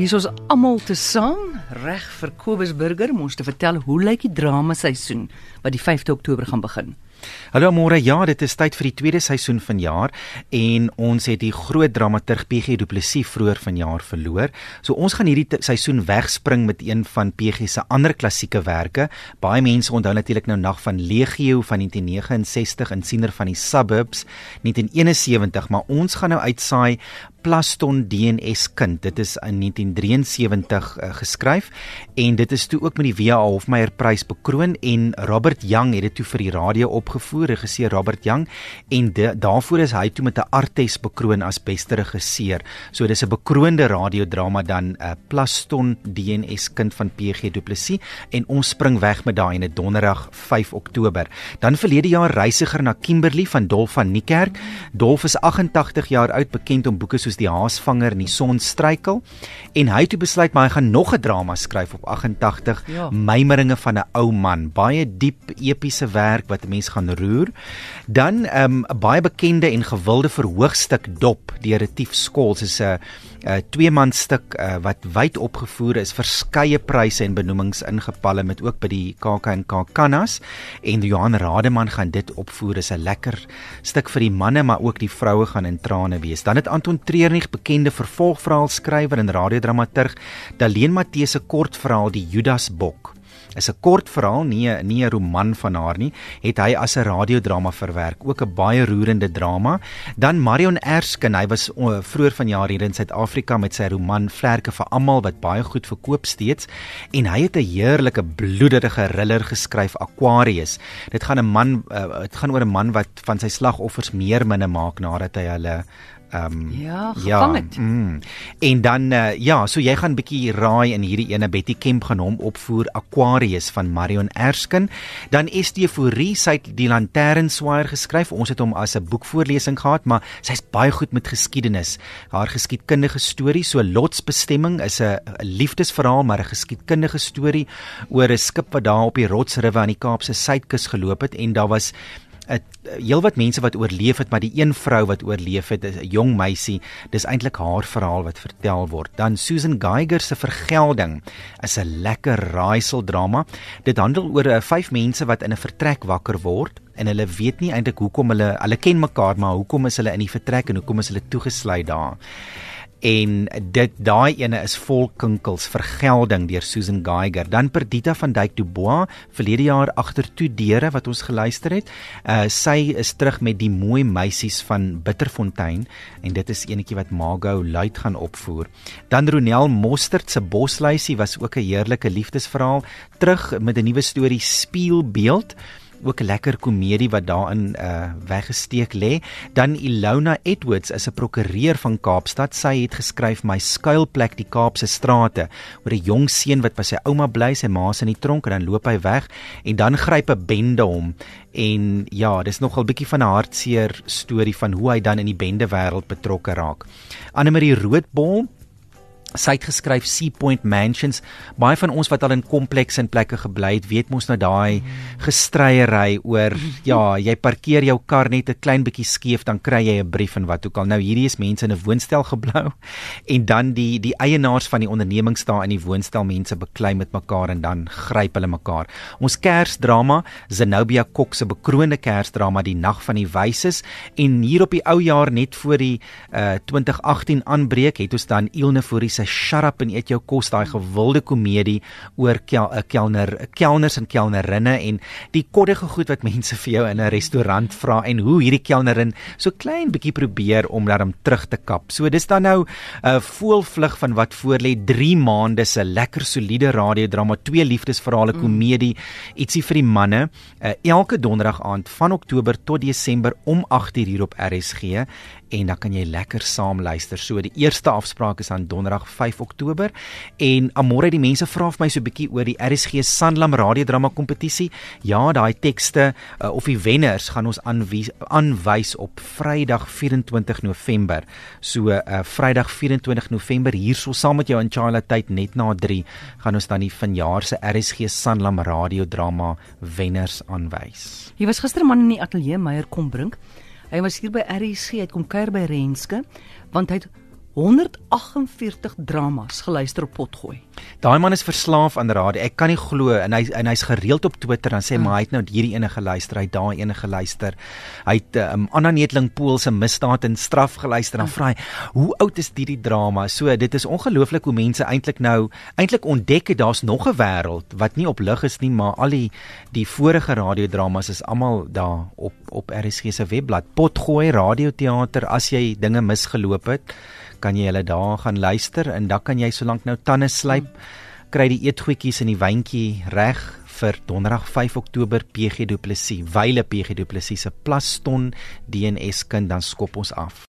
Hier is ons almal te saam reg vir Kobus Burger om ons te vertel hoe lyk die drama seisoen wat die 5de Oktober gaan begin. Hallo môre, ja, dit is tyd vir die tweede seisoen van jaar en ons het die groot dramaturg PG Du Plessis vroeër vanjaar verloor. So ons gaan hierdie seisoen wegspring met een van PG se ander klassieke werke. Baie mense onthou natuurlik nou Nag van Legio van 1969 en Siener van die Suburbs 1971, maar ons gaan nou uitsaai Plaston DNS kind. Dit is in 1973 uh, geskryf en dit is toe ook met die W.A. Hofmeyer prys bekroon en Robert Young het dit toe vir die radio opgevoer, regisseur Robert Young en de, daarvoor is hy toe met 'n Artes bekroon as beste regisseur. So dis 'n bekroonde radiodrama dan uh, Plaston DNS kind van PG Du Plessis en ons spring weg met daai in 'n donderdag 5 Oktober. Dan verlede jaar reisiger na Kimberley van Dolf van Niekerk. Dolf is 88 jaar oud, bekend om boeke so soos die haasvanger en die son struikel en hy het besluit maar hy gaan nog 'n drama skryf op 88 ja. mymeringe van 'n ou man baie diep epiese werk wat mense gaan roer dan 'n um, baie bekende en gewilde verhoogstuk dop deur Retief Skols is 'n 'n twee man stuk uh, wat wyd opgevoer is verskeie pryse en benoemings ingepalle met ook by die KAK&K Kannas en Johan Rademan gaan dit opvoer. Is 'n lekker stuk vir die manne maar ook die vroue gaan in trane wees. Dan het Anton Tre Treurnig bekende vervolgverhaalskrywer en radiodramaturg Daleen Matthee se kortverhaal Die Judasbok is 'n kort verhaal, nie nie 'n roman van haar nie, het hy as 'n radiodrama verwerk, ook 'n baie roerende drama. Dan Marion Erskine, hy was uh, vroeër vanjaar hier in Suid-Afrika met sy roman Vlerke vir almal wat baie goed verkoop steeds en hy het 'n heerlike bloederige thriller geskryf Aquarius. Dit gaan 'n man uh, dit gaan oor 'n man wat van sy slagoffers meer minne maak nadat hy hulle Ehm um, ja, gevang het. Ja, mm. En dan uh, ja, so jy gaan bietjie raai in hierdie ene Betty Kemp gaan hom opvoer Aquarius van Marion Erskine. Dan Esteforie, sy het die Lanternswaaier geskryf. Ons het hom as 'n boekvoorlesing gehad, maar sy's baie goed met geskiedenis. Haar geskiedkundige storie, so Lotsbestemming is 'n liefdesverhaal, maar 'n geskiedkundige storie oor 'n skip wat daar op die rotsriwe aan die Kaapse suidkus geloop het en daar was 'n heelwat mense wat oorleef het, maar die een vrou wat oorleef het, 'n jong meisie, dis eintlik haar verhaal wat vertel word. Dan Susan Geiger se vergelding is 'n lekker raaisel drama. Dit handel oor uh, vyf mense wat in 'n vertrek wakker word en hulle weet nie eintlik hoekom hulle hulle ken mekaar, maar hoekom is hulle in die vertrek en hoekom is hulle toegesluit daar? En dit daai ene is vol kinkels vergelding deur Susan Geiger. Dan Perdita van Dyk Du Bois verlede jaar agter toe deure wat ons geluister het. Uh, sy is terug met die mooi meisies van Bitterfontein en dit is enetjie wat Margot Luit gaan opvoer. Dan Ronel Mostert se Bosluisie was ook 'n heerlike liefdesverhaal. Terug met 'n nuwe storie Spieelbeeld ook 'n lekker komedie wat daarin uh weggesteek lê. Dan Ilona Edwards is 'n prokureur van Kaapstad. Sy het geskryf My skuilplek die Kaapse strate oor 'n jong seun wat by sy ouma bly, sy ma's in die tronk en dan loop hy weg en dan gryp 'n bende hom. En ja, dis nogal bietjie van 'n hartseer storie van hoe hy dan in die bende wêreld betrokke raak. Anne Marie Roodbol sy het geskryf Sea Point Mansions. Baie van ons wat al in komplekse en plekke gebly het, weet mos nou daai gestryery oor ja, jy parkeer jou kar net 'n klein bietjie skeef dan kry jy 'n brief en wat ook al. Nou hierdie is mense in 'n woonstel geblou en dan die die eienaars van die ondernemings daar in die woonstel mense beklei met mekaar en dan gryp hulle mekaar. Ons Kersdrama, Zenobia Kok se bekroonde Kersdrama Die Nag van die Wyses en hier op die ou jaar net voor die uh, 2018 aanbreek het ons dan Ilne Fourie se Shut Up en Eet Jou Kos, daai gewilde komedie oor kel, kelner, kelners en kelnerinne en die koddige goed wat mense vir jou in 'n restaurant vra en hoe hierdie kelnerin so klein bietjie probeer om dat hom terug te kap. So dis dan nou 'n uh, voelvlug van wat voorlê 3 maande se lekker soliede radiodrama, twee liefdesverhale, mm. komedie, ietsie vir die manne, uh, elke donderdag aand van Oktober tot Desember om 8:00 hier op RSG en dan kan jy lekker saam luister. So die eerste afspraak is aan Donderdag 5 Oktober en amore die mense vra vir my so 'n bietjie oor die RSG Sanlam radiodrama kompetisie. Ja, daai tekste uh, of die wenners gaan ons aanwys op Vrydag 24 November. So uh, Vrydag 24 November hierso saam met jou in Chila tyd net na 3 gaan ons dan die vanjaar se RSG Sanlam radiodrama wenners aanwys. Jy was gister man in die ateljee Meyer kom bring. Hy was hier by RC, hy kom kuier by Renske want hy het 148 dramas geluister op potgooi. Daai man is verslaaf aan radio. Ek kan nie glo en hy en hy's gereeld op Twitter dan sê mm. maar hy het nou hierdie ene geluister, hy daai ene geluister. Hy het um, Anna Netling Pool se misdaad en straf geluister. Dan mm. vra hy, "Hoe oud is hierdie drama?" So dit is ongelooflik hoe mense eintlik nou eintlik ontdek het daar's nog 'n wêreld wat nie op lig is nie, maar al die die vorige radiodramas is almal daar op op RSG se webblad. Potgooi radioteater as jy dinge misgeloop het kan jy hulle daar gaan luister en dan kan jy solank nou tande slyp kry die eetgoedjies in die wyntjie reg vir donderdag 5 Oktober PG Du Plessis wyle PG Du Plessis se plaston DNS kind dan skop ons af